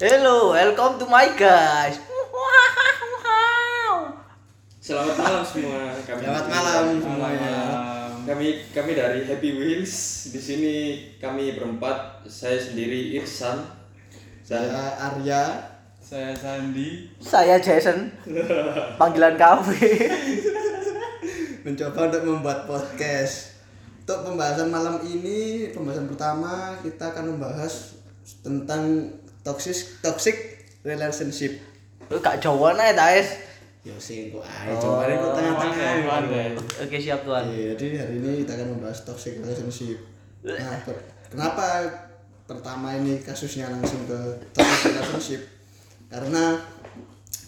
Hello, welcome to my guys. Selamat malam semua. Kami Selamat malam semuanya. Kami kami dari Happy Wheels. Di sini kami berempat. Saya sendiri Irsan. Saya Saya Arya. Saya Sandi. Saya Jason. Panggilan kafe. mencoba untuk membuat podcast. Untuk pembahasan malam ini, pembahasan pertama kita akan membahas tentang toxic toxic relationship. Lu gak Jawa nih, Tais. Ya sih, kok ae coba kok tengah-tengah. Pandai. Oke, siap tuan. Iya, jadi hari ini kita akan membahas toxic relationship. Nah, per- kenapa pertama ini kasusnya langsung ke toxic relationship? Karena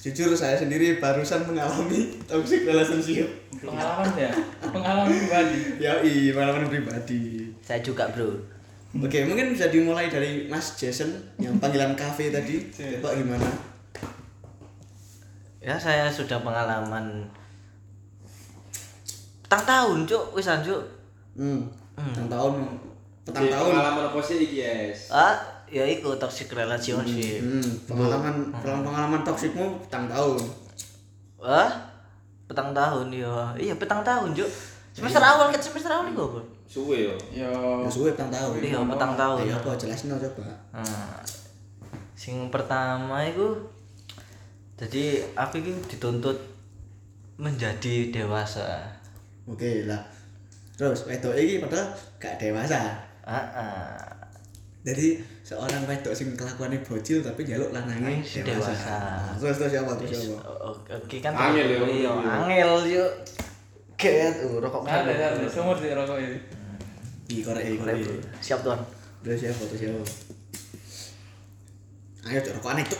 jujur saya sendiri barusan mengalami toxic relationship. Pengalaman ya? Pengalaman pribadi. Ya, iya, pengalaman pribadi. Saya juga, Bro. Oke, mungkin bisa dimulai dari Mas Jason yang panggilan kafe tadi. Coba gimana? Ya, saya sudah pengalaman petang tahun, Cuk. Wisan, Cuk. Hmm. Petang tahun. Petang Di tahun. pengalaman apa sih iki, Yes? Ah, ya itu toxic relationship. Hmm, pengalaman pengalaman pengalaman toksikmu petang tahun. Ah, petang tahun ya. Iya, petang tahun, Cuk. Semester awal kan semester awal iku, Bro. Suwe yo. Yo. Ya suwe petang tahun. Iya, petang tahun. Ayo apa jelasno coba. Nah, sing pertama itu jadi aku itu dituntut menjadi dewasa. Oke lah. Terus wedok iki padahal gak dewasa. Ah, ah. Jadi seorang wedok sing kelakuannya bocil tapi jaluk lanange Wis dewasa. dewasa. Nah, terus terus siapa terus siapa? Oke kan. Angel ya, Iya, iya. angel yo. Ket, uh, rokok Ada kan. ada sumur di rokok ini. Di korek iki korek. Siap, Tuan. Terus siapa terus siapa? Ayo cok rokokan itu.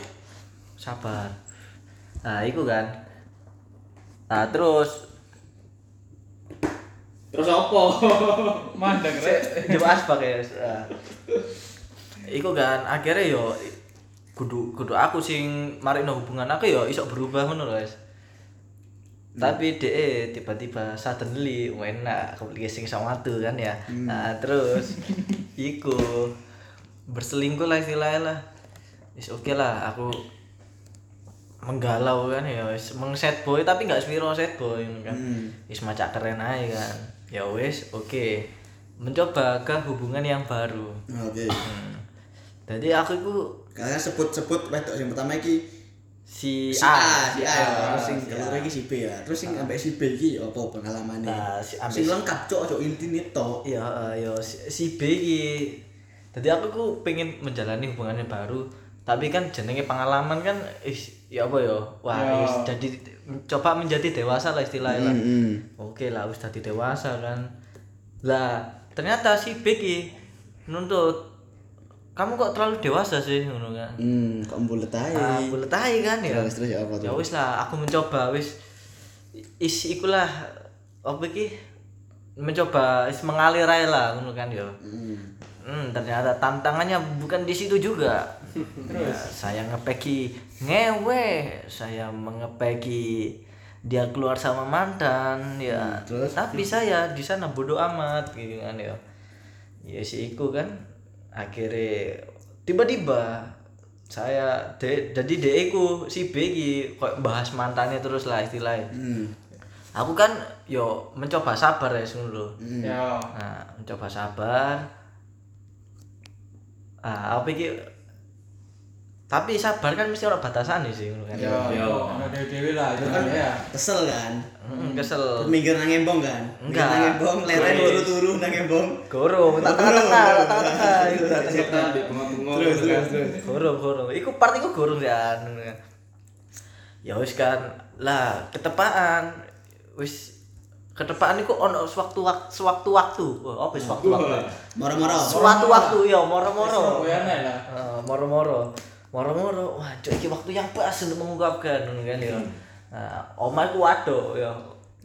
Sabar. Nah, itu kan. Nah, terus Terus apa? Mandang rek. Coba asbak ya. Nah. Iku kan akhirnya yo kudu kudu aku sing marino hubungan aku yo iso berubah ngono lho, guys. Tapi DE tiba-tiba suddenly enak kepikir sing sama tuh kan ya. Nah, terus iku berselingkuh lah istilahnya lah. Wis oke lah aku menggalau kan ya wis meng set boy tapi nggak spiro set boy kan. Hmm. Wis macak keren aja kan. Ya wis oke. Mencoba ke hubungan yang baru. Oke. Hmm. Jadi aku itu Kalian sebut-sebut wedok sing pertama iki si, si A, A, si A ya. Terus sing A. iki si B ya. Terus sing ambek si B iki apa pengalamane? Nah, si ambek Sing si- lengkap cok, cok intine tok. Iya, eh, yo si, si B iki. Jadi aku ku pengen menjalani hubungan yang baru, tapi kan jenenge pengalaman kan is ya apa yo? Wah, Ya. is jadi coba menjadi dewasa lah istilahnya lah. hmm. Oke lah, wis dadi dewasa kan. Lah, ternyata si B iki nuntut kamu kok terlalu dewasa sih ngono kan. Hmm, kok mbulet ae. Ah, bulet kan ya. Terus terus ya apa tuh? Ya wis lah, aku mencoba wis is ikulah apa iki mencoba is mengalir aja lah ngono kan ya. Hmm. Hmm, ternyata tantangannya bukan di situ juga. Ya, saya ngepeki ngewe, saya mengepeki dia keluar sama mantan ya. terus? Tapi saya di sana bodoh amat gitu kan ya. Ya si Iku kan akhirnya tiba-tiba saya de, jadi DE ku si B iki kok bahas mantannya terus lah istilahnya. Hmm. Aku kan yo mencoba sabar ya lho. Hmm. Nah, mencoba sabar. Ah, apa iki? Tapi sabar kan mesti ada batasan sih ngono kan. Yo. Yo. Dewe-dewe lah itu Kan kan ya. kesel kan? Hmm, kesel. Minggir nang embong kan? Enggak. nang embong, leren turu-turu nang embong. Goro, tak tak itu tak Terus gitu kan. terus terus. Goro, goro. Iku part iku goro ya. kan. Ya wis kan. Lah, ketepaan wis ketepaan iku ono sewaktu-waktu sewaktu-waktu. Wah, apa sewaktu-waktu? Moro-moro. Suatu waktu ya moro-moro. Koyane lah. Eh, moro-moro wah cok iki waktu yang pas untuk mengungkapkan kan ya nah omaku wadok ya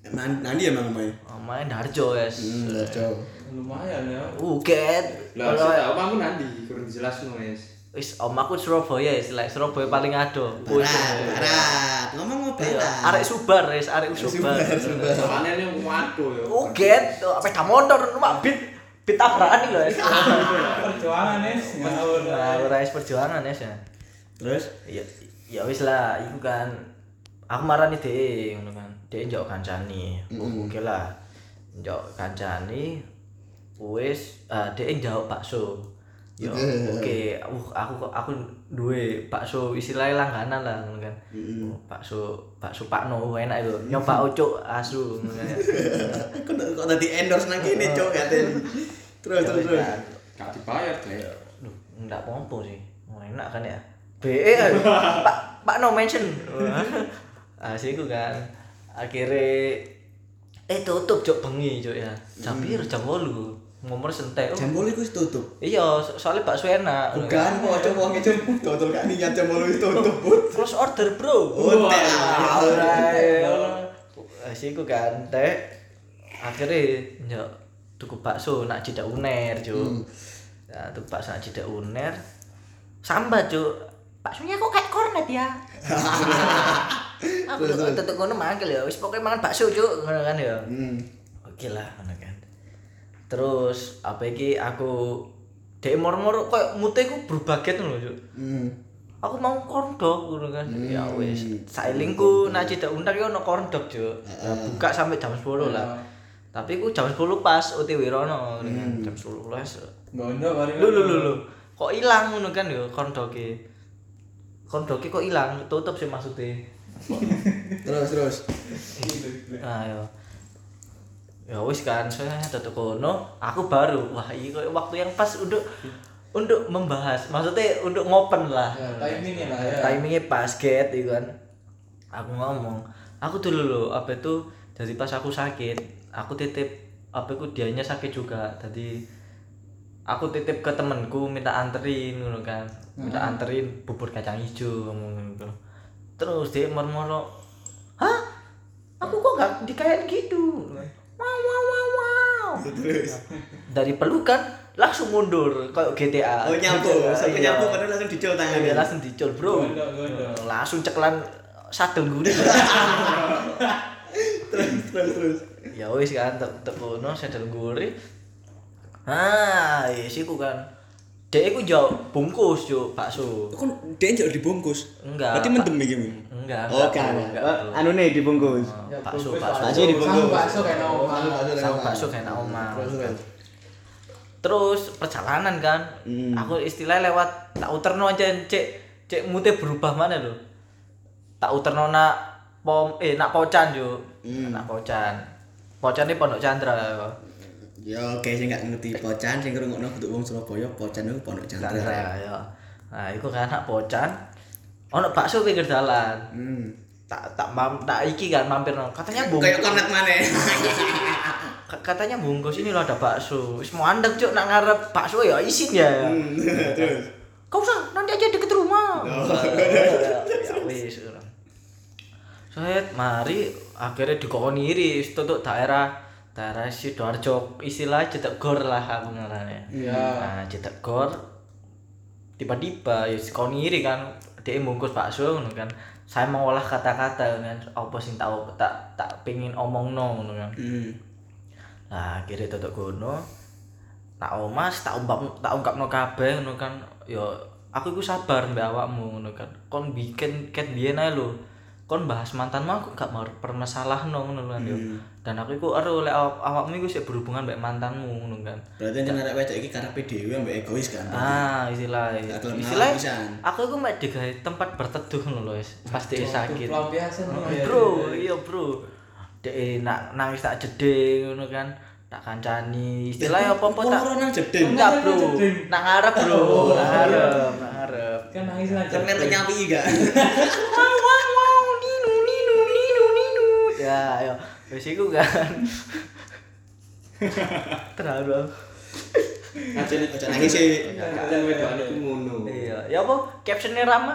Nan- Nanti emang main. omae Darjo guys Hmm, jauh. Lumayan ya. uget Lah, kalau kamu nanti kurang jelas Wes. wis omaku Surabaya istilah Surabaya paling ado Barat, barat. Ngomong Iya, barat. arek Subar wis arek Subar Subar. Soalnya ini waduh ya. uget apa motor numpak beat beat tabrakan iki lho Perjuangan. Ngawur. nah ora wis perjuangan ya ya terus? Ya ya wis lah iku kan. Aku marani dhek ngono kan. Dhek njok kancani. Oh, oke lah. Njok kancani wis ah dhek njok bakso. Yo oke. Uh, aku aku duwe bakso istilahnya langganan lah ngono kan. Oh, bakso bakso Pakno enak itu. Nyoba ocuk asu ngono kan. Kok kok tadi endorse nang kene cok katanya terus terus terus. Gak dibayar deh. Duh, enggak pompo sih. Oh, enak kan ya. BE ayo. Pak Pak no mention. ah siku kan. Akhirnya eh tutup cok bengi cok ya. Jam piro jam 8. Ngomor sentek. Oh, jam bolu wis tutup Iya, so- soalnya bakso enak. bukan kok aja wong itu total gak niat jam bolu wis tutup. Terus order, Bro. Oh, teh. Ah, kan teh akhirnya nyok tuku bakso nak cidak uner cuk Hmm. nah tuku bakso nak cidak uner sambat cuk baksonya kok kayak kornet ya. Aku tetep ngono mangkel ya wis pokoknya mangan bakso cuk ngono kan ya. Hmm. Oke lah ngono kan. Terus apa iki aku dek mor-mor koyo mute ku berubah gitu lho cuk. Hmm. Aku mau kondok ngono kan. Ya wis sailingku nak cidak undang yo ono kondok cuk. Ya, buka sampai jam 10 lah. Tapi ku jam 10 pas OTW rono ngono kan. Jam 10 lah Gondo paling. lu lu lu lu kok ilang ngono kan yo kondoke kondoke kok ilang? Tutup sih maksudnya. Terus terus. Nah yo ya wis kan saya tetep kono. Aku baru. Wah kok waktu yang pas untuk untuk membahas. Maksudnya untuk ngopen lah. Ya, timingnya lah ya. timingnya pas get gitu kan. Aku ngomong aku dulu loh apa itu dari pas aku sakit aku titip apa itu dianya sakit juga. Tadi aku titip ke temenku minta anterin ngono kan. Minta anterin bubur kacang hijau ngomong gitu terus dia murmur hah? Aku kok gak dikayain gitu? Wow wow wow wow. Dari pelukan langsung mundur kayak GTA oh nyampu sampai Iya. nyampu padahal langsung dicol Iya, tangannya langsung dicol bro. Gondo, gondo. langsung ceklan sadel gurih terus terus terus. Ya wis kan tek tek kono sadel gurih ah iya sih kan. Dek iku jauh bungkus yo bakso. Kok dia njok dibungkus? Enggak. Berarti mendem iki enggak oh enggak, kan. Oh, anu nih dibungkus? Oh, Ya, bakso. Bakso bakso dibungkus. Bakso kayak sama bakso kayak nak omah. Terus perjalanan kan. Hmm. aku istilahnya lewat tak uterno aja cek cek mute berubah mana lo tak uterno nak pom eh nak pocan yo Hmm. nak pocan. Pocan ini pondok chandra ya oke sing gak ngerti pocan sing ngrungokno kudu wong Surabaya pocan itu pondok chandra ya nah itu kan nak pocan ono bakso pinggir dalan. Hmm. Tak tak mam tak iki kan mampir no katanya bungkus. Kayak kornet mana Ka- katanya bungkus ini lo ada bakso. Wis mau andek cuk nak ngarep bakso ya isin ya. Hmm. terus. Kau usah nanti aja deket rumah. Ya wis orang saya mari akhirnya dikoni iri untuk daerah daerah sidoarjo istilah cetak gor lah aku ngarane Iya. nah cetak gor tiba-tiba ya dikoni iri kan dia bungkus bakso ngono kan saya mengolah kata-kata kan apa sing tahu tak tak pengin omong no ngono kan hmm Nah, akhirnya tutup kono. Tak omas, tak ungkap tak ungkapno kabeh ngono kan. Ya aku iku sabar mbak awakmu ngono kan. Kon bikin ket biyen ae lho. Kon bahas mantanmu aku gak mau permasalahno ngono kan yo. Dan aku iku ero lek awak- awakmu iku sik berhubungan mbek mantanmu ngono kan. berarti nek arek wedok iki karepe dhewe ambek egois kan Ah, ngalah pisan. aku iku mek digawe tempat berteduh ngono lho, wis. Pasti sakit. Ya. bro iya bro dek nak nangis tak jeding ngono kan tak kancani istilahnya apa apa tak nang jeding. enggak bro nak ngarep bro nak ngarep nak ngarep Kan nangis aja. Kan nyapi gak ninu ninu ninu ninu ya ayo wis iku kan terlalu Aja nih. Aja nangis sih. Kalian wedokan iku ngono. iya ya apa captionnya Rama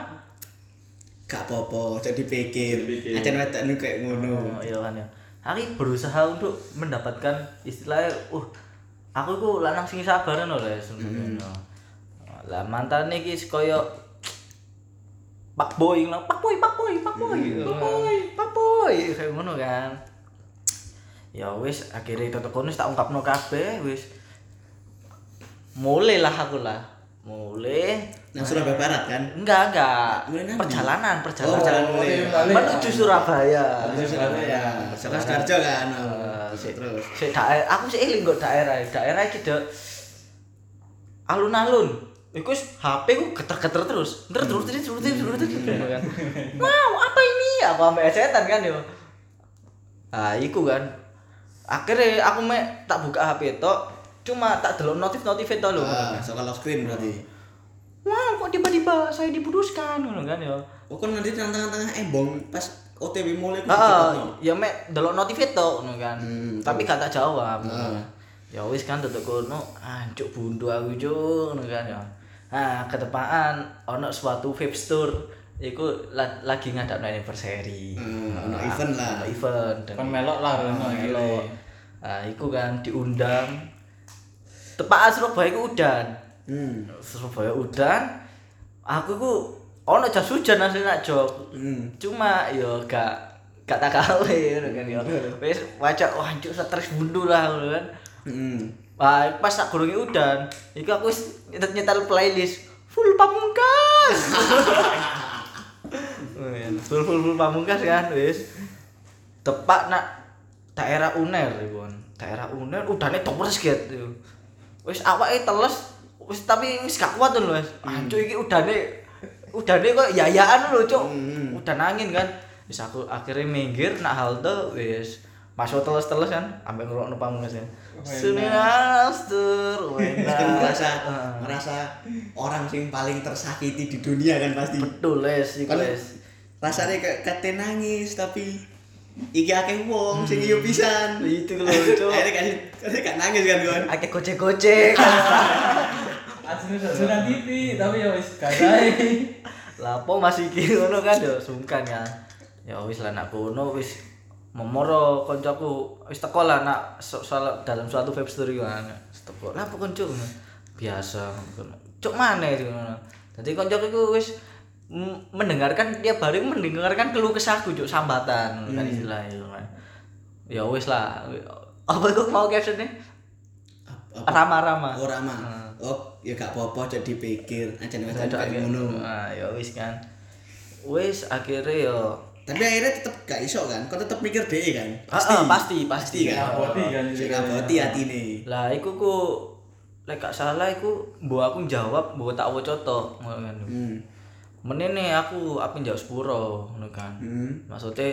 gak apa-apa jadi pikir Dipikir. aja wedok nu kayak ngono Oh, iya kan ya. Aku berusaha untuk mendapatkan istilahnya, uh, aku ku lanang sing sabar ngono lho sebenarnya. Lah mantan iki koyo Pak Boy ngono, Pak Boy, Pak Boy, Pak Boy, Pak Boy, Pak Boy, kayak ngono kan. Ya wis akhirnya itu kono tak ungkapno kabeh wis. Mulai lah aku lah. mulai Nang Surabaya Barat kan? enggak enggak nanti? perjalanan Oh, perjalanan perjalanan mulai. Menuju Surabaya Terus Surabaya. Salah Sidoarjo kan. Si- Terus. si daerah aku sih eling kok daerah daerah iki dek alun-alun Iku HP ku geter-geter terus. Ntar terus terus terus terus terus terus kan. Wow, apa ini? Apa ambek setan kan yo. Ah, iku kan. Akhirnya aku mek tak buka HP tok, cuma tak delok notif-notif itu lho. Ah, soal lock screen berarti. Wow, kok tiba-tiba saya diputuskan ngono kan yo. Oh, kan nanti tengah-tengah embong pas OTW mulai ku Ah, ditekno. ya mek delok notif itu ngono kan. Hmm, Tapi gak tak jawab. Ah. Ya wis kan tetep kono, ancuk bundu aku cuk ngono kan ya. Nah, ketepaan ono suatu vape store iku la- lagi ngadapno anniversary. Hmm, ono Ah, event lah. ono event. Dan- Kon melok lah Ah, ngono melok. Nah, iku kan diundang. Tepaan Surabaya iku udan. Hmm. Surabaya udan. Aku ku ono jas hujan asli nak jog. Hmm. Cuma yo gak gak tak gawe ngono kan yo. Wis wajak wah cuk stres bundu lah ngono kan. Hmm. Wah, pas tak gurunge udan, iku aku wis nyetel playlist full pamungkas. full full full pamungkas kan wis. Tepak nak daerah Uner iku kan. Daerah Uner udane terus gitu. Wis awake teles wis tapi wis gak kuat lho wis. Anjuk iki udane udane kok yayaan lho, Cuk. Hmm. Udan angin kan. Wis aku akhirnya minggir nak halte wis masuk teles-teles kan ambek ngrungokno pamungkas ya. Suniastur, Kan merasa Heeh. merasa orang sing paling tersakiti di dunia kan pasti. betul les iku Kan les. rasanya kayak kate nangis tapi iki akeh wong sing iyo pisan. Itu lho, Cuk. Akhirnya kan gak nangis kan kon. Akeh gocek-gocek. Asli sudah TV tapi ya wis gak sae. Lapo masih iki ngono kan yo sungkan ya. Ya wis lah nak kono wis memoro koncoku wis teko lah nak so- soal dalam suatu web story kan. Teko. Lah apa konco biasa. Cuk mana itu. Dadi koncoku iku wis mendengarkan tiap hari mendengarkan keluh kesahku cuk sambatan ngono kan istilahnya ngono kan. Ya wis lah. Apa kok mau captionnya? Rama-rama. Oh Rama. Oh, ya gak apa-apa jadi pikir aja nih ngono. Ah, ya wis kan. Wis akhirnya yo Tapi akhirnya tetep gak iso kan. Kau tetep mikir deh kan. Pasti, Ah, pasti, pasti, Pasti kan. Ngaboti kan. Sing ngaboti atine. Lah iku ku lek gak salah iku mbok aku jawab mbok tak waca tok ngono kan. Hmm. Menene aku apa njawab sepuro ngono kan. Hmm. Maksudnya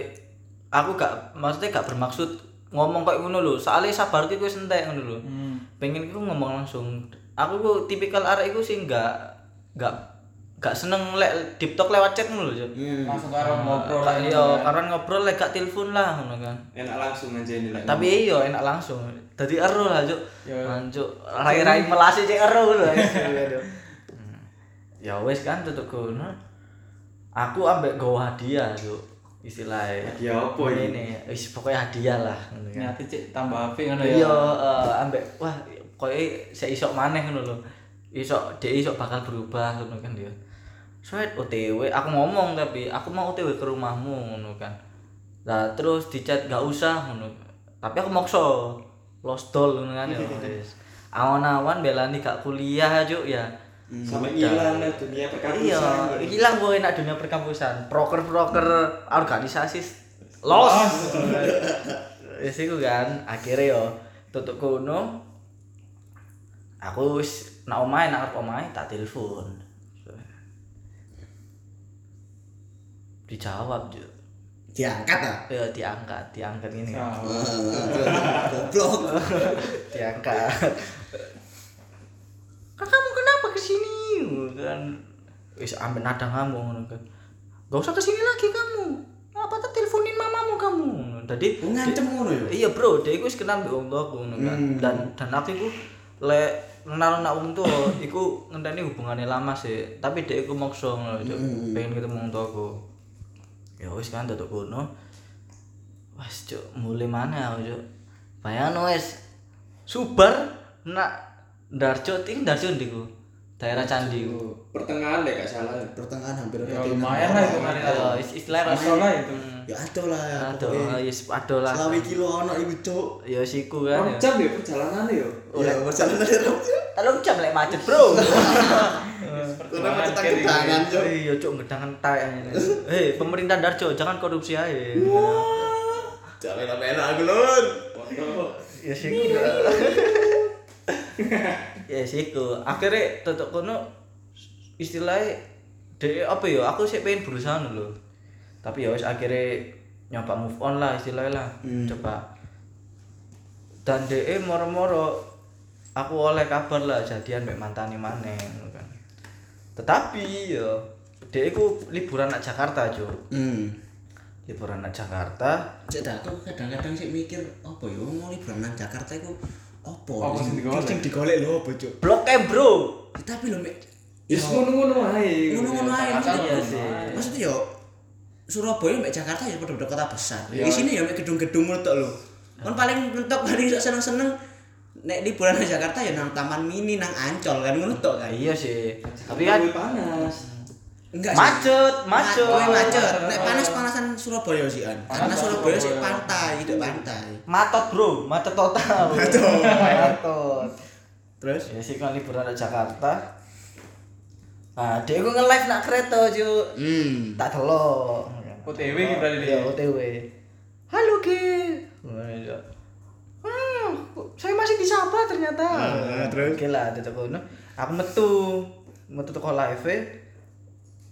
aku gak maksudnya gak bermaksud ngomong kayak ngono lho. Soalnya sabarku iku wis entek ngono lho. Hmm. Pengen iku ngomong langsung. Aku ku tipikal arek iku sih gak gak gak seneng lek deep talk lewat chat lho. Cuk. Hmm. Langsung karo ngobrol. Kak iya, karena ngobrol lek gak telepon lah ngono kan. Enak langsung aja ini lah. Tapi iya enak langsung. Dadi ero lah, Cuk. Ya. Anjuk rai-rai melasi cek ero lho. Hmm. Ya wis kan tutuk kono. Aku ambek gowo hadiah, Cuk. Istilahnya. Hadiah apa ini? Ini wis pokoknya hadiah lah ngono kan. Nyati cek tambah apik ngono ya. Iya, eh, ambek wah koyo sik isok maneh ngono lho. Isok dhek isok bakal berubah ngono kan dia. Soet OTW, aku ngomong tapi aku mau OTW ke rumahmu ngono kan. Lah terus dicat gak usah ngono. Tapi aku maksa lost doll ngono kan ya. Awan-awan belani gak kuliah juk ya. Sampai hilang lah dunia perkampusan. Iya, hilang gue enak dunia perkampusan. Proker-proker organisasi los. Wis iku kan, akhirnya yo tutup kono. Aku wis nak omahe nak arep omahe tak telepon. Dijawab jo. Diangkat ah. Ya diangkat, diangkat ini. kan. Ah. Ah, Goblok. diangkat. Kak kamu kenapa ke sini? Kan wis ambil nada kamu ngono kan. Gak usah ke sini lagi kamu. Apa tak teleponin mamamu kamu? Tadi Oh, ngancem ngono ya? Iya bro, dia iku wis kenal wong tuaku ngono kan. Hmm. Dan dan aku iku lek kenal nak wong tuwa iku ngenteni hubungannya lama sih. Tapi dia iku maksa ngono, Cuk. Hmm. pengen ketemu wong tuaku. Ya wis kan tutuk kono. Wes cuk, mulai mana aku cuk? Bayangno wes subar nak Darjo ting Darjo ndiku. Daerah Candi ku. pertengahan deh gak salah. pertengahan hampir Ya, ada lumayan lah itu orang. kali. Ya, is- istilahnya Masya Allah itu. ya ada lah ya pokoknya. yes, aduh lah. selawi kilo ono iku cuk Ya siku kan. Rong ya. jam ya perjalanan ya. ya berjalan dari rong jam Telung jam lek macet, Bro. karena macet kedangan cuk Iya, cuk ngedangan tai ini. Hei, pemerintah Darjo, jangan korupsi aja. jalan apa enak aku lur. Ya siku. ya siku. Akhirnya tetok kono istilahnya de apa ya? Aku sih pengen berusaha dulu. Tapi ya wis akhirnya nyoba move on lah istilahnya lah. Coba. Dan DE moro-moro aku oleh kabar lah jadian mek mantane maneh. Tetapi ya DE ku liburan nak Jakarta, Cuk. hmm. Liburan nak Jakarta, cek aku kadang-kadang sih mikir apa ya mau liburan nang Jakarta iku apa? Apa sing digolek? sing digolek lho apa cuk Blok M, Bro. tapi lho mek Wis ngono-ngono ae. ngono-ngono ae maksudnya yo Surabaya mek Jakarta ya pada kota besar. Di sini ya mek gedung-gedung tok lho. Kan paling mentok paling seneng-seneng nek liburan nang Jakarta ya nang taman mini nang Ancol kan ngono tok kan Iya sih. Tapi kan panas. enggak sih macet, macet. Macet, macet. Nek panas-panasan Surabaya sih an. Karena Panas Surabaya sih pantai, tidak pantai. Matot, Bro. Macet total. Matot. Terus? Ya sih kan liburan ke Jakarta. Nah, dia gue nge-live nak kereta, Cuk. Hmm. Tak delok. OTW gitu berarti Ya, dia. OTW. Halo, Ki. Kok saya masih disapa ternyata. Ah, terus? Oke lah, tetep kono. Aku metu, metu teko live.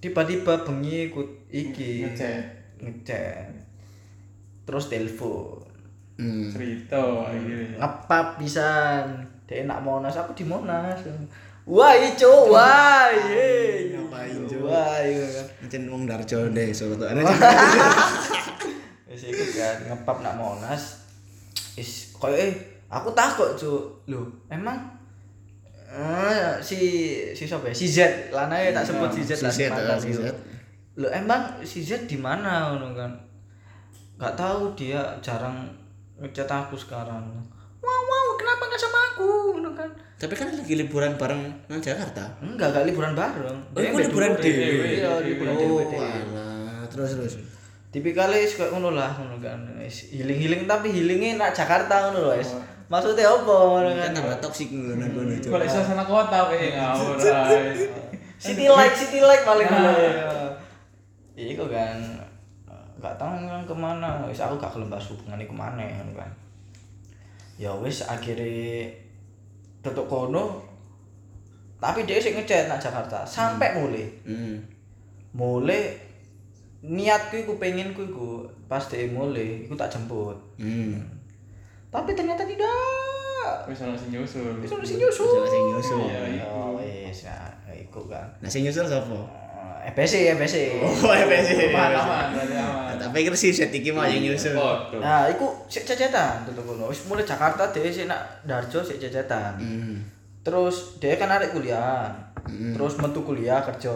Tiba-tiba bengi ikut iki. Ngechat. Ngechat. Terus telepon. Hmm. Cerita akhirnya. Ngepap pisan. Dia nak Monas, aku di Monas. Wah, ijo, wah, ye. Ngapain, Cuk? Wah. Encen wong Darjo deh, Solo tuh. Ana Wis iku kan ngepap nak Monas. Is koyo eh aku takut, Cuk. Lho, emang eh si si sapa ya? Si Z, lanae tak sebut si Z lah Si Z, itu. Z. Lho, emang si Z di mana kan? Gak tahu dia jarang ngechat aku sekarang. Wow, wow, kenapa nggak sama aku? Ngono kan. Tapi kan lagi liburan bareng nang Jakarta. Enggak, gak liburan bareng. Oh, iku liburan dhewe. Iya, liburan Oh, dhewe. alah. Terus terus. Tipikalnya suka ngono lah ngono kan. Wis Healing-healing tapi healingnya nak Jakarta ngono lho, wis. Maksudnya apa kan? Tambah toksik ngono nang kono, Cuk. Balik suasana kota pengen ngawur. City like, city like paling ngono. Iku kan gak tahu kan ke mana wis aku gak kelembas hubungan iku mana kan ya wis akhirnya tutup kono tapi dia sih ngechat nak Jakarta sampai mulai Hmm. mulai niatku iku pengen ku iku pas dia mulai iku tak jemput Hmm. Tapi ternyata tidak. Wis ana sing nyusul. bisa sing nyusul. Bisa sing nyusul. Iya, iya. oh wis ya iku kan Nah, sing nyusul sapa? Eh, EPC EPC Oh, EPC. Aman, berarti aman. Tak pikir sih set iki mau yang nyusul. Nah iku sik cecetan tutup kono wis mulai Jakarta dia sik nak Darjo sik cecetan terus dia kan arek kuliah. Terus metu kuliah kerja.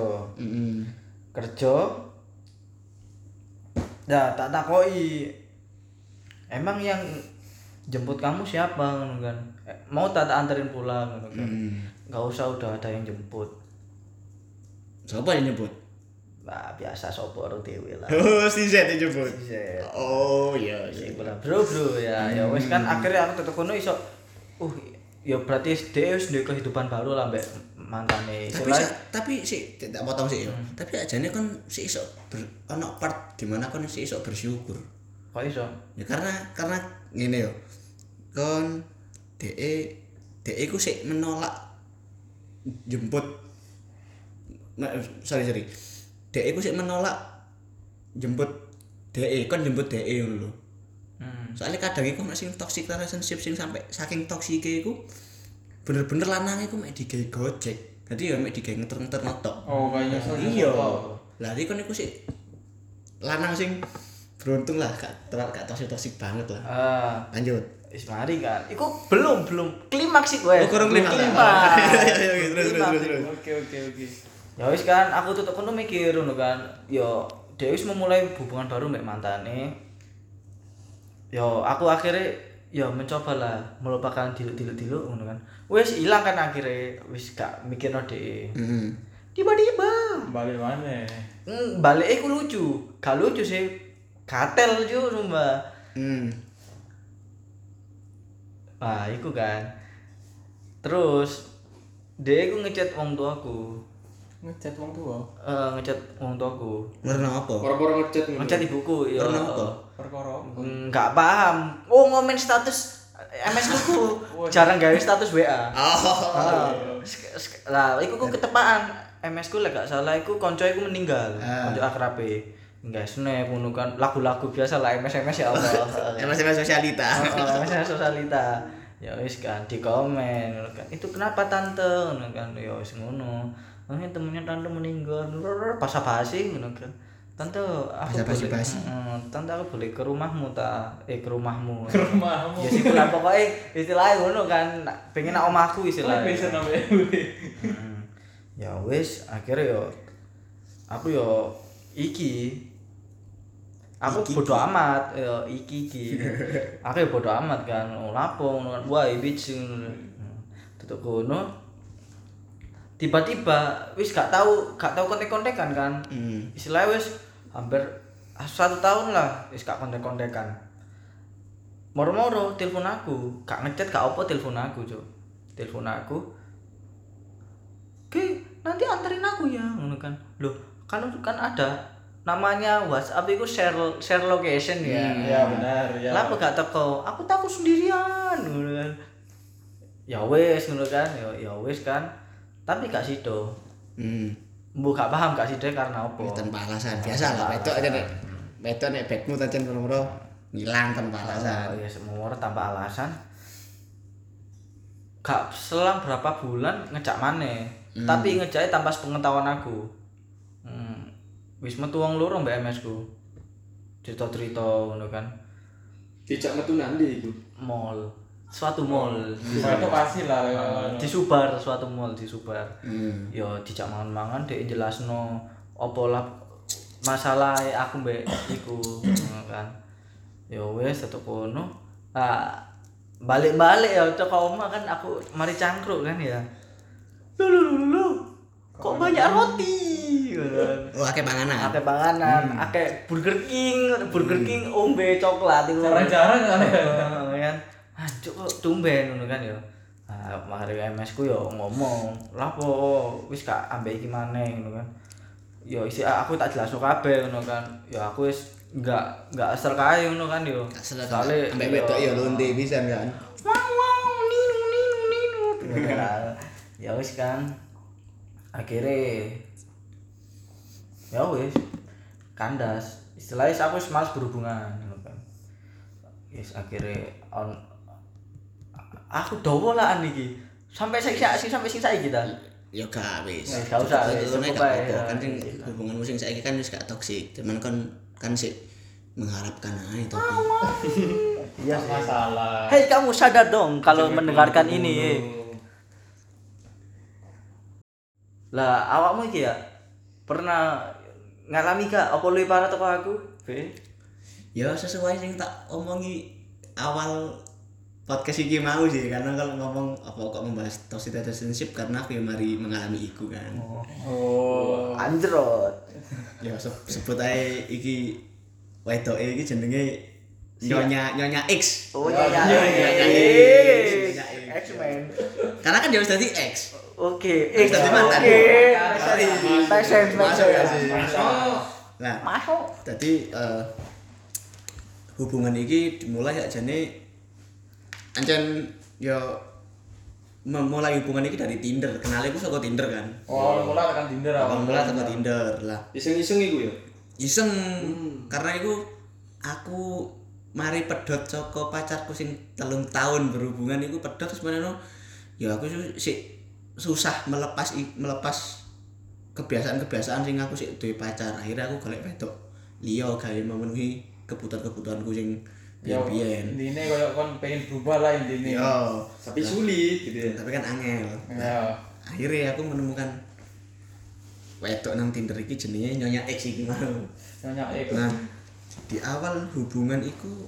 Kerja. Nah tak takoi emang yang jemput kamu siapa kan Eh, mau tak tak anterin pulang kan Hmm. nggak usah udah ada yang jemput Siapa yang nyebut? nah biasa sopo orang dewe lah Oh, si Z yang nyebut. Set. Oh, iya iya. Iku lah, bro bro ya ya wes kan akhirnya aku tetep kono iso uh ya berarti dia wis duwe kehidupan baru lah mbak mantane Tapi sa- tapi sih tidak potong sih ya. Tapi ajane kan sih iso ber, ono part di mana kon sih iso bersyukur. kok iso Ya karena karena ngene yo. Kon DE DE ku sik menolak jemput Ma, sorry sorry. DE ku sik menolak jemput DE kon jemput DE ngono lho. hmm. Soalnya kadang iku nek sing toxic relationship sing sampai saking toksike iku bener-bener lanang iku mek digawe gojek. Dadi ya mek digawe ngeter-ngeter notok. Oh, kayak nyusul. Iya. nyusul. Lah kon iku sik lanang sing beruntung lah gak gak toxic toxic banget lah. ah Lanjut. Wis mari kan iku belum belum. Klimaks sih gue Oh, kurang klimaks. klimaks. Iya, iya, iya, terus, terus, terus, terus. Oke, oke, oke. ya wis kan aku tutup kono mikir ngono kan yo dia wis memulai hubungan baru mbek mantane. Yo aku akhirnya yo mencoba lah melupakan diluk diluk diluk ngono kan. Wis hilang kan akhirnya. Wis gak mikirno dhek Heeh. tiba-tiba. Balik mana? Hmm, balik iku lucu. Gak lucu sih. Gatel lucu sumpah. Hmm Wah, iku kan. Terus dia iku ngechat wong tuaku. ngechat wong tua Eh ngechat wong tuaku. karena apa Orang-orang ngechat ngono. Ngechat ibuku ya. Karena apa? perkara Enggak paham. Oh, ngomen status MS ku jarang gawe status WA. oh Ah, Lah, iku ku ketepaan. MS ku lek gak salah iku konco iku meninggal. Ah. Konco akrabe. Enggak snap ngono kan lagu-lagu biasa lah MS MS ya Allah. emang sama sosialita. Oh, misalnya sosialita. Ya wis kan di komen kan. Itu kenapa tante? Ngono kan ya wis ngono. Oh ini temennya tante meninggal. Basa basi ngono kan. Tante aku boleh. Heeh, tante aku boleh ke rumahmu ta? Eh ke rumahmu. Ke rumahmu. Ya sih lah pokoknya istilahnya ngono kan. Nak- pengen nak omahku Lah, istilahnya bisa namanya Hmm. ya wis akhirnya yo aku yo iki aku bodo amat yo iki iki. Aku yo bodo amat kan oh, lapo ngono kan. Wah ngono. Tutuk kono. Tiba-tiba wis gak tahu gak tahu kontek-kontekan kan. Hmm. Istilahnya wis hampir satu tahun lah wis gak kontek-kontekan. Moro-moro telepon aku gak ngechat gak apa telepon aku cuk. Telepon aku. Oke, nanti anterin aku ya, ngono kan. Loh, kan kan ada namanya WhatsApp itu share share location ya. ya benar ya Lah gak teko? Aku takut sendirian, ngono kan. Ya wes ngono kan, ya ya wes kan. Tapi gak sido. hmm Mbok gak paham gak sido karena apa? Ya, tanpa alasan biasa lah wedok aja nek wedok nek bagmu tancen nomor ngilang tanpa Oh, alasan ya semua orang tanpa alasan. Gak selang berapa bulan ngejak maneh. Tapi ngejaknya tanpa sepengetahuan aku. Wis metu wong loro mbak MS ku. Cerita-cerita ngono kan. Dijak metu nanti iku. Mall. Suatu mall. Itu pasti lah di Subar, suatu mall di Subar. hmm Ya dijak mangan-mangan dhek jelasno opo lah masalah aku mbek iku kan. Ya wis tetep kono. Ah balik-balik ya teko omah kan aku mari cangkruk kan ya. Lu lu lu lu. Kok banyak roti? Oh akeh panganan Ake panganan, ake Burger King, Burger King ombe coklat itu. jarang-jarang kan Heeh, kan. Hancur kok tumben ngono kan ya. Nah, makare MS ku yo ngomong, "Lah apa wis gak ambek iki maneh ngono kan." Yo isi aku tak jelasno kabeh ngono kan. Ya aku wis enggak enggak asal kae ngono kan yo. Soale ambek wedok ya lonte pisan kan Wow wow ninu ninu ninu. ya wis kan. Akhirnya ya wis kandas. Istilahnya aku wis males berhubungan ngono kan. Yes akhirnya on aku dawa lah iki. Sampai saya sih sampai sing saiki kita. ya gak wis Wis, gak usah, Itu cukup ae, ya. kan sing hubungan musim saiki kan wis gak toksik cuman kan kan sih mengharapkan aja tapi Iya masalah Hei kamu sadar dong kalau mendengarkan ini. eh. Lah awakmu iki ya pernah ngalami gak apa luwih parah teko aku? Be. ya sesuai yang tak omongi awal podcast iki mau sih karena kalau ngomong apa kok membahas toxic relationship karena aku yang mari mengalami iku kan oh Anjrot. ya se- sebut aja iki wedoke iki jenenge nyonya nyonya X Oh Ya, iya iya, iya. iya, iya. iya. X-Men. karena kan dia harus jadi X Oke, X. tadi mantan. Oke. Sorry. Passion, Masuk ya sih Masuk. nah Masuk. tadi eh, hubungan iki dimulai aja nih ancen ya memulai hubungan iki dari Tinder kenalnya aku suka Tinder kan oh mulai tekan Tinder awal mula suka Tinder lah Iseng-iseng iku ya. iseng karena itu aku mari pedot saka pacarku sing telung tahun berhubungan iku pedot terus mana ya aku sih susah melepas i- melepas kebiasaan-kebiasaan sing aku sih duwe pacar. Akhirnya aku golek wedok. Liya gawe memenuhi kebutuhan-kebutuhanku sing ya biyen ini koyo kon pengen berubah lah intinya yo Tapi sulit gitu ya. tapi kan angel. Ya akhirnya aku menemukan wedok nang Tinder iki jenenge Nyonya X iki mau nyonya X. Nah, di awal hubungan itu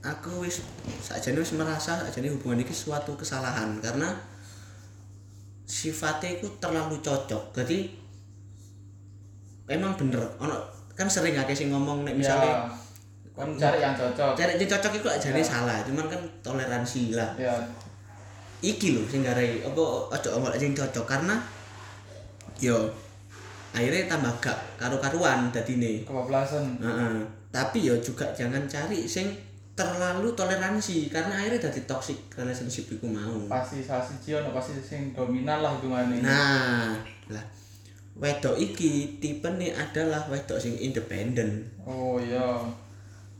aku wis sakjane wis merasa sakjane hubungan iki suatu kesalahan. Karena sifatnya itu terlalu cocok. Jadi emang bener. Ono kan sering akeh sing ngomong nek misalnya ya kan cari yang cocok. Cari yang cocok itu aja Ya. salah cuman kan toleransi lah. Ya iki lho sing garai apa ojo omong sing cocok karena yo akhirnya tambah gak karu-karuan dadine. Kebablasan. Heeh. tapi yo juga jangan cari sing terlalu toleransi karena akhirnya jadi toxic relationship iku mau. Pasti salah siji ono pasti sing dominan lah hubungannya nah lah. Wedok iki tipe nih adalah wedok sing independen. Oh iya.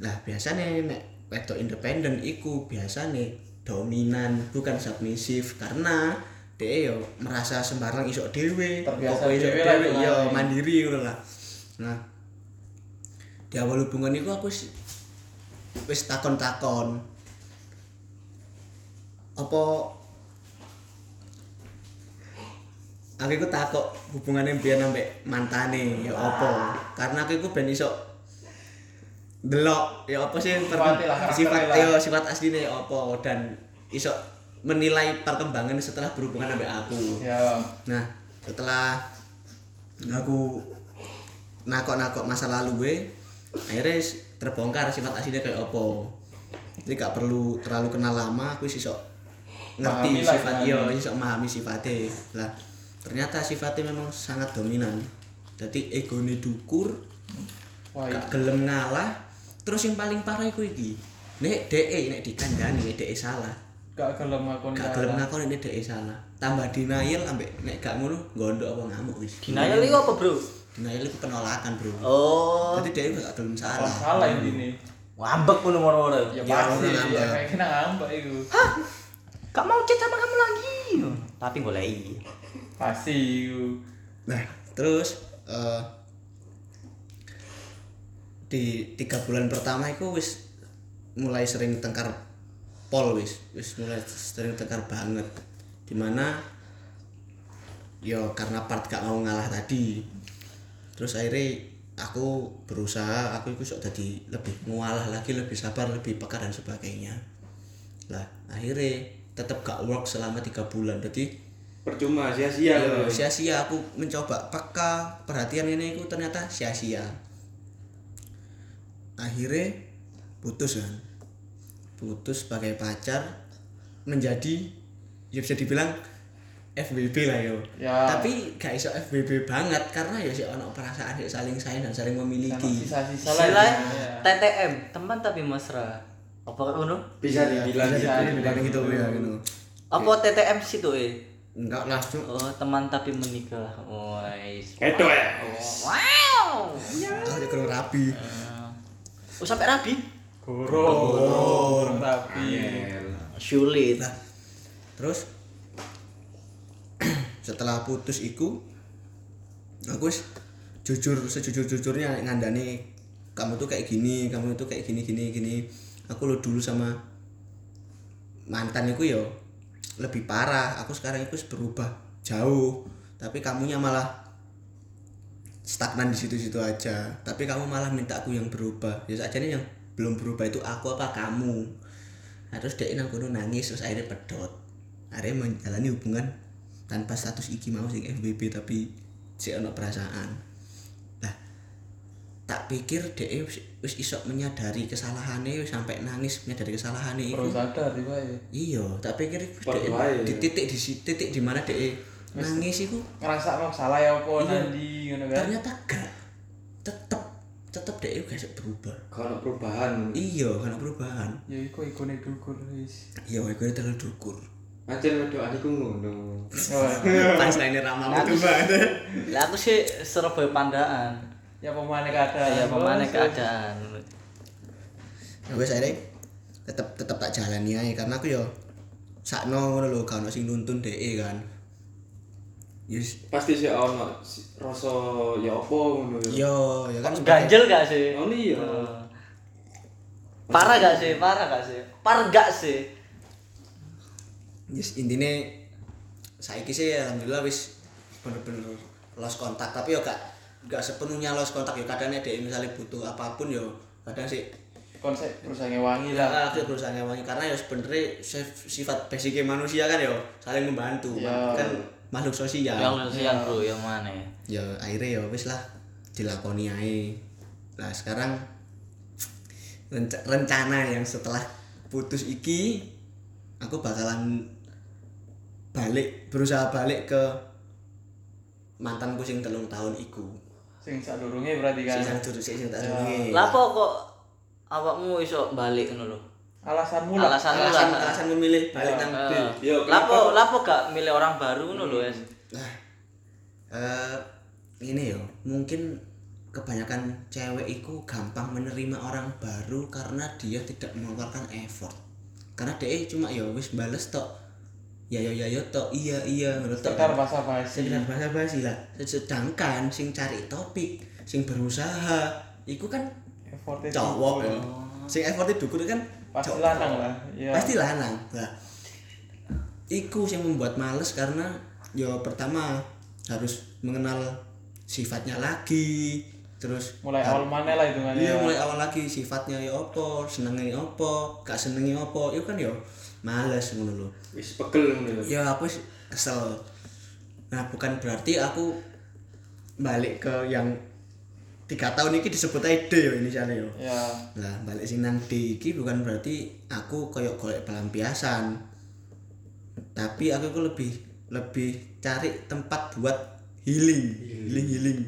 Lah biasanya nek wedok independen iku biasanya dominan bukan submisif karena dia yo merasa sembarang isok dewe Terbiasa isok dhewe lah dewe yo mandiri ngono lah. Nah di awal hubungan itu aku wis takon-takon. Apa aku iku takok hubungannya biar sampai mantane ya apa? Karena aku iku ben iso delok ya apa sih sifat lah. ya sifat aslinya ya apa? Dan iso menilai perkembangan setelah berhubungan sampai aku. Ya. Nah setelah aku nakok-nakok masa lalu gue akhirnya terbongkar sifat aslinya kayak apa. Jadi gak perlu terlalu kenal lama aku sih sok ngerti sifat gimana. iya sok memahami sifatnya. Lah ternyata sifatnya memang sangat dominan. Jadi egone dukur wah iya. gak gelem ngalah. Terus yang paling parah iku iki. Nek DE nek dikandani nek DE salah. Gak gelem ngakoni gak gelem ngakoni nek DE salah. Tambah denial ambek nek gak ngono gondok apa ngamuk wis. Denial itu apa, Bro? Denial itu penolakan bro. Oh, jadi DE gak gelem salah. Salah ini. Ngambek ngono ngono. ya Ya, pasti. ya kayak kena ngambek itu. Gak mau chat sama kamu lagi. Tapi boleh. pasti itu. Nah terus eh, di tiga bulan pertama itu wis mulai sering tengkar pol wis. Wis mulai sering tengkar banget. Di mana yo karena part gak mau ngalah tadi terus akhirnya aku berusaha aku itu sok jadi lebih ngualah lagi lebih sabar lebih peka dan sebagainya. Lah akhirnya tetap gak work selama tiga bulan. Jadi percuma sia-sia. Gitu. sia-sia. Aku mencoba peka perhatian ini aku ternyata sia-sia. Akhirnya putus kan? Putus sebagai pacar menjadi ya bisa dibilang FBB lah yo Ya. tapi gak iso FBB banget karena ya sih ono perasaan sih saling sayang dan saling memiliki sisa-sisa lah ya, TTM, teman tapi mesra. Apa ngono? bisa Iya, dibilang bisa gitu. dibilang gitu ya gitu Apa TTM situ eh? enggak lah Cuk. Oh, teman tapi menikah. Wais. Itu ya. Wow. ya kurang rapi Oh, sampai rabi? goro tapi Sulit. Nah, terus setelah putus iku aku wis jujur sejujur-jujurnya ngandani kamu tuh kayak gini, kamu tuh kayak gini gini gini. Aku lo dulu sama mantan iku yo lebih parah. Aku sekarang itu berubah jauh. Tapi kamunya malah stagnan di situ-situ aja. Tapi kamu malah minta aku yang berubah. Ya saja yang belum berubah itu aku apa kamu. Nah, dia nang nangis terus akhirnya pedot. Akhirnya menjalani hubungan tanpa status iki mau sing FBB tapi si ono perasaan. Lah tak pikir dia wis, wis iso menyadari kesalahannya wis sampai nangis menyadari kesalahannya itu. sadar ya Iya, tak pikir di titik di titik di mana dia nangis itu ngerasa mau salah ya apa Iya. nanti ngono kan ternyata gak tetep tetep dia gak iso berubah. Kalau perubahan Iya, karena perubahan. ya iku ikone dukur wis Iya, gue terlalu dukur. Ancen wedo adikku ngono. Pas lainnya ramah itu banget. Lah aku sih Surabaya Pandaan. ya pemane keadaan Ya pemane keadaan. Nah, gue akhirnya tetep tetep tak jalani aja karena aku yo sakno ngono lho ono sing nuntun DE kan. Yes. Pasti sih ono rasa ya apa ngono ya. Yo, ya kan Ganjel gak sih? Oh iya. Parah gak sih? Parah gak sih? Parah gak sih? Yes, intinya saiki sih alhamdulillah wis bener-bener lost kontak tapi yo gak gak sepenuhnya lost kontak yo kadang DE misalnya butuh apa pun yo kadang sih konsep berusaha ngewangi lah. Ya, aku berusaha ngewangi karena ya sebenarnya sif- sifat basicnya manusia kan ya saling membantu. Ya. kan makhluk sosial. Yang sosial bro, yang mana ya? ya akhirnya ya wis lah dilakoni ae. Nah sekarang renca- rencana yang setelah putus iki aku bakalan balik berusaha balik ke mantanku sing telung tahun iku Sing sadurunge berarti kan. sing dulu sing tak durunge. Lapo kok awakmu iso balik ngono lho? Alasanmu lah. Alasanmu alasan lah. alasan memilih balik nang Eh, Yo, lapo lapo gak milih orang baru ngono lho, Es? Nah, eh ini yo, mungkin kebanyakan cewek itu gampang menerima orang baru karena dia tidak mengeluarkan effort. Karena dia cuma ya wis bales tok. Ya ya ya ya tok, iya iya tok. Sekedar basa basi. Sekedar basa-basi lah. Sedangkan sing cari topik, sing berusaha, iku kan Effortnya cowok ya. Sing effortnya dukur kan Pasti cowok. lanang lah. Iya. Pasti lanang. Nah, iku yang membuat males karena ya pertama harus mengenal sifatnya lagi, terus Mulai awal mana lah hitungannya. iya mulai awal lagi sifatnya ya opo, senengnya opo, gak senengnya opo, itu kan ya males ngono lho. Wis pegel ngono lho. Ya aku kesel. Nah, bukan berarti aku balik ke yang tiga tahun ini disebut D ya inisialnya yo. Ya. Lah balik sing nang D iki bukan berarti aku koyok golek pelampiasan. Tapi aku ku lebih lebih cari tempat buat healing, healing healing.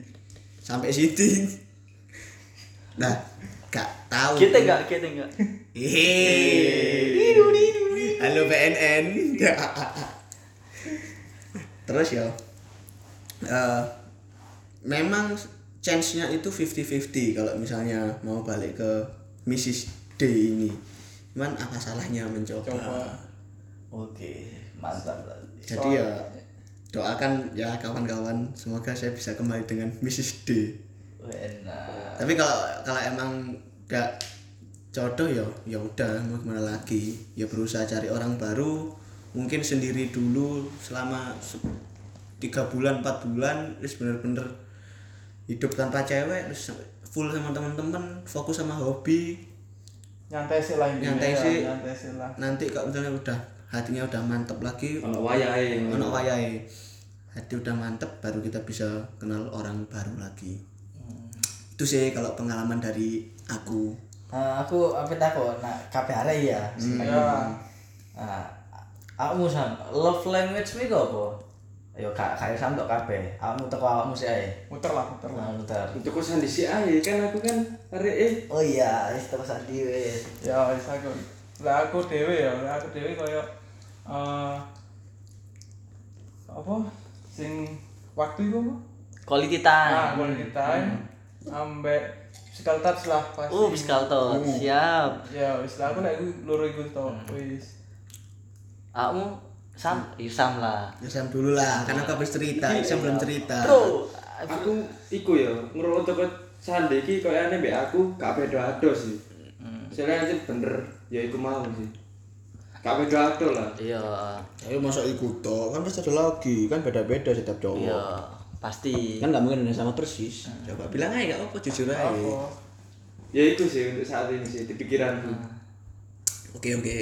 Sampai situ. Nah, gak tahu. Kita enggak, kita enggak. Hehehe. Halo PNN. Terus ya. eh, memang chance-nya itu 50-50 kalau misalnya mau balik ke Mrs. D ini. Cuman apa salahnya mencoba? Coba. Oke, mantap. Jadi ya doakan ya kawan-kawan semoga saya bisa kembali dengan Mrs. D. Enak. Tapi kalau kalau emang gak jodoh ya ya udah mau gimana lagi ya berusaha cari orang baru mungkin sendiri dulu selama se- tiga bulan empat bulan terus bener-bener hidup tanpa cewek terus full sama teman-teman fokus sama hobi Nyantai sih lah. Nyantai ya, sih. Nyantai sih nanti kalau misalnya udah hatinya udah mantep lagi Ono wayahe. ono wayahe hati udah mantep baru kita bisa kenal orang baru lagi itu sih kalau pengalaman dari aku Nah, aku apa takut nak kabeh arek ya. Ya. Nah, aku sam love language mi apa? Ayo kak kayak sam tok kabeh. Awakmu teko awakmu sih ae. Muter lah, muter lah. Nah, muter. Untuk kosan di si ae kan aku kan arek eh Oh iya, wis teko sandi wis. Ya wis aku. Lah aku dhewe ya, lah aku dhewe koyo eh apa sing waktu itu apa? Quality Nah, time. quality time ambek physical touch lah pasti. Oh, physical touch. Siap. Ya wis lah aku nek iku loro iku to wis. Awakmu sam, iya sam lah. ya Sam dulu lah karena aku habis cerita Sam belum cerita Bro, aku iku ya ngerono teko sande iki koyane mbek aku gak beda ado sih. Soalnya aja bener ya iku mau sih. Gak beda ado lah. iya. Ayo masa ikut toh kan pasti ada lagi kan beda-beda setiap cowok. Iya, pasti. Kan nggak mungkin sama persis. Coba bilang aja nggak apa jujur aja. Apa? Ya itu sih untuk saat ini sih di pikiranku. Oke oke.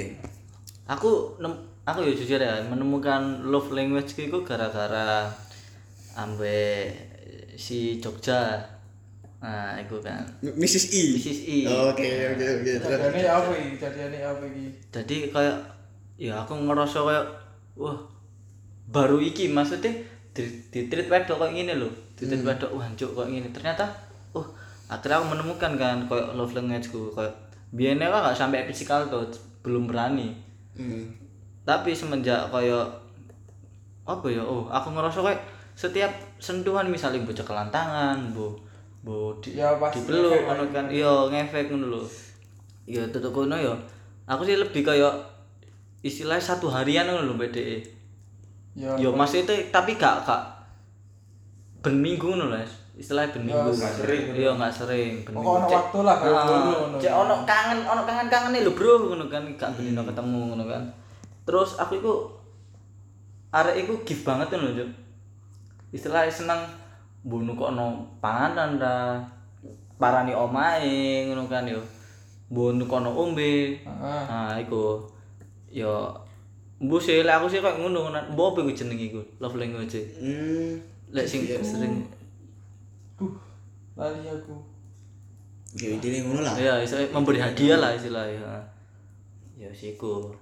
Aku nem- aku ya jujur ya menemukan love language ku gara-gara ambe si Jogja. Nah, itu kan. M- Mrs. I. Mrs. I. Oke oke oke. Terus. Jadiane apa iki? Jadiane apa iki? Jadi kayak ya aku ngerasa kayak wah baru iki maksudnya di, di treat wedok kayak gini loh. Di treat wedok wah cuk kayak gini. Ternyata oh akhirnya aku menemukan kan kayak love language ku kayak biasanya kan gak sampai physical tuh belum berani. Hmm. tapi semenjak kayak apa ya oh aku ngerasa kayak setiap sentuhan misalnya bocah kelantangan bu bu di, Ya, dipeluk ngono lah. kan iya ngefek ngono lho iya tutup kono ya aku sih lebih kayak istilahnya satu harian ngono lho BDE Ya. yo maksudnya tapi gak gak ben minggu ngono lho Es. istilahnya ben minggu nggak sering. iya nggak sering ben minggu. ono waktu lah Ah, ngono. cek ono kangen ono kangen kangen lho bro ngono kan gak benino ketemu ngono kan terus aku iku arek iku gift banget kan lho Cuk. istilahnya seneng bunuh kok ono panganan ra parani omahe ngono kan yo bunuh kok ono ombe Heeh. nah iku yo Mbu sih, lek aku sih kayak ngono ngono. Mbu apa iku jeneng iku? Love language. Hmm. Lek sing sering Duh. lali aku ya intinya ngono lah ya iso memberi hadiah lah istilahnya ya siku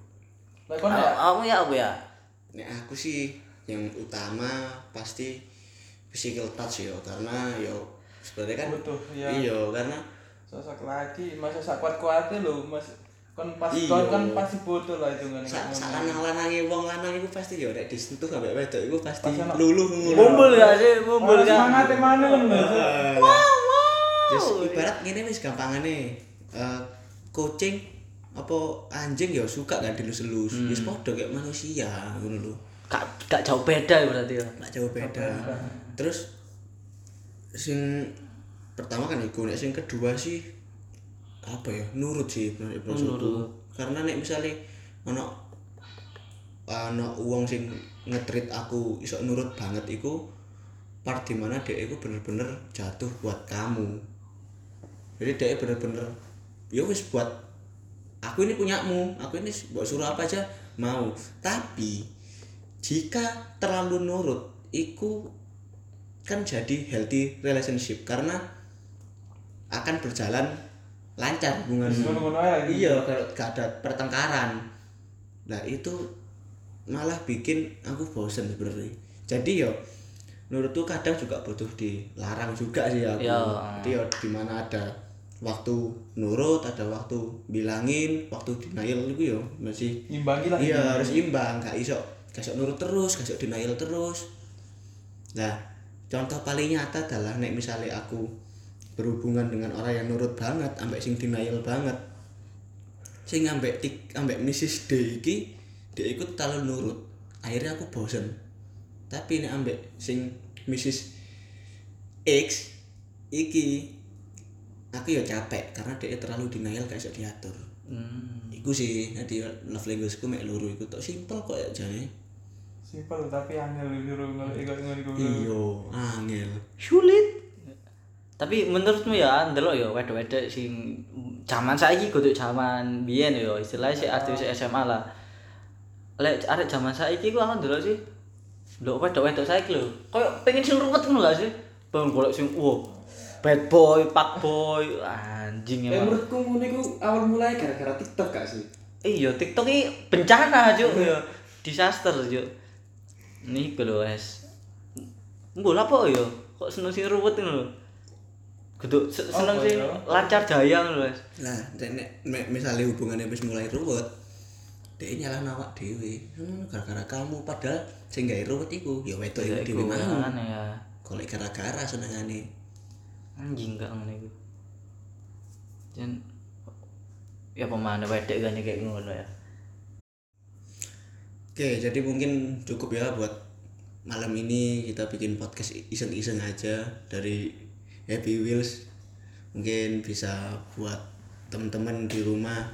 lah kon ya kamu ya apa ya Nek aku sih yang utama pasti physical touch ya karena yo sebenarnya kan Butuh, iya. iya karena sosok laki masa sak kuat kuatnya lo mas kon pas Iya. kon kan pasti butuh lah itu kan. Sak sak lanang lanange wong lanang itu pasti yo nek disentuh sampai wedok itu pasti luluh ngono. Mumbul gak sih mumbul gak semangat mana kan Terus ibarat ngene wis gampangane eh kucing apa anjing ya suka kan dilus-elus wis padha kayak manusia ngono lho. Gak gak jauh beda ya berarti ya? Nggak jauh beda. Terus sing pertama kan iku nek sing kedua sih apa ya nurut sih menurut menurutku karena nek misalnya ono ono uang sing ngetrit aku iso nurut banget iku part di mana dia iku bener-bener jatuh buat kamu. Jadi dia bener-bener ya wis buat aku ini punyamu aku ini buat suruh apa aja mau. Tapi jika terlalu nurut iku kan jadi healthy relationship karena akan berjalan lancar hubungan iya kalau gak ada pertengkaran. Nah itu malah bikin aku bosen sebenarnya. Jadi yo menurutku kadang juga butuh dilarang juga sih aku. Ya. jadi yo di mana ada waktu nurut ada waktu bilangin waktu denial itu yo masih Ngimbangi lah iya harus imbang. Gak iso gak iso nurut terus gak iso denial terus. Nah contoh paling nyata adalah nek misalnya aku berhubungan dengan orang yang nurut banget ambek sing denial banget sing ambek tik ambek Mrs D iki dia ikut terlalu nurut akhirnya aku bosen tapi nek ambek sing Mrs X iki aku ya capek karena dia terlalu denial iso diatur hmm. Iku sih, jadi love language ku mek loro iku tok simpel kok ya jane. simpel tapi angel niru ngono iku ngono iku Iya, angel. sulit tapi menurutmu ya ndelok ya wedok-wedok sing zaman saiki kudu zaman biyen ya istilahnya si aktivis SMA lah lek arek zaman saiki ku aku ndelok sih ndelok wedok-wedok saiki lho koyo pengen sing ruwet ngono gak sih pengen golek sing wow bad boy, pak boy, anjing Eh emang. menurutku ngono iku awal mulai gara-gara TikTok gak sih? Iya, TikTok ini bencana, Cuk. Ya, disaster, Cuk. Nih lho, es. Mbok apa ya? Kok seneng sing ruwet ngono lho. Kudu se- seneng ya? lancar jaya ngono. Nah, nek misalnya hubungannya wis mulai ruwet, dia nyalah awak dhewe. Hmm, gara-gara kamu padahal sing gawe ruwet iku ya wedok iku dhewe mau. kan ya. Golek gara-gara senengane. Anjing gak ngono iku. Jen ya pemana wedok kan kayak ngono ya. Oke, jadi mungkin cukup ya buat malam ini kita bikin podcast iseng-iseng aja dari Happy Wheels. Mungkin bisa buat teman-teman di rumah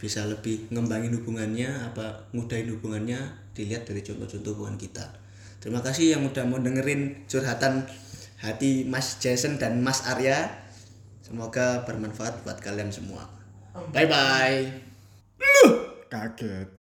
bisa lebih ngembangin hubungannya apa ngudahin hubungannya dilihat dari contoh-contoh hubungan kita. Terima kasih yang udah mau dengerin curhatan hati Mas Jason dan Mas Arya. Semoga bermanfaat buat kalian semua. Bye bye. Kaget.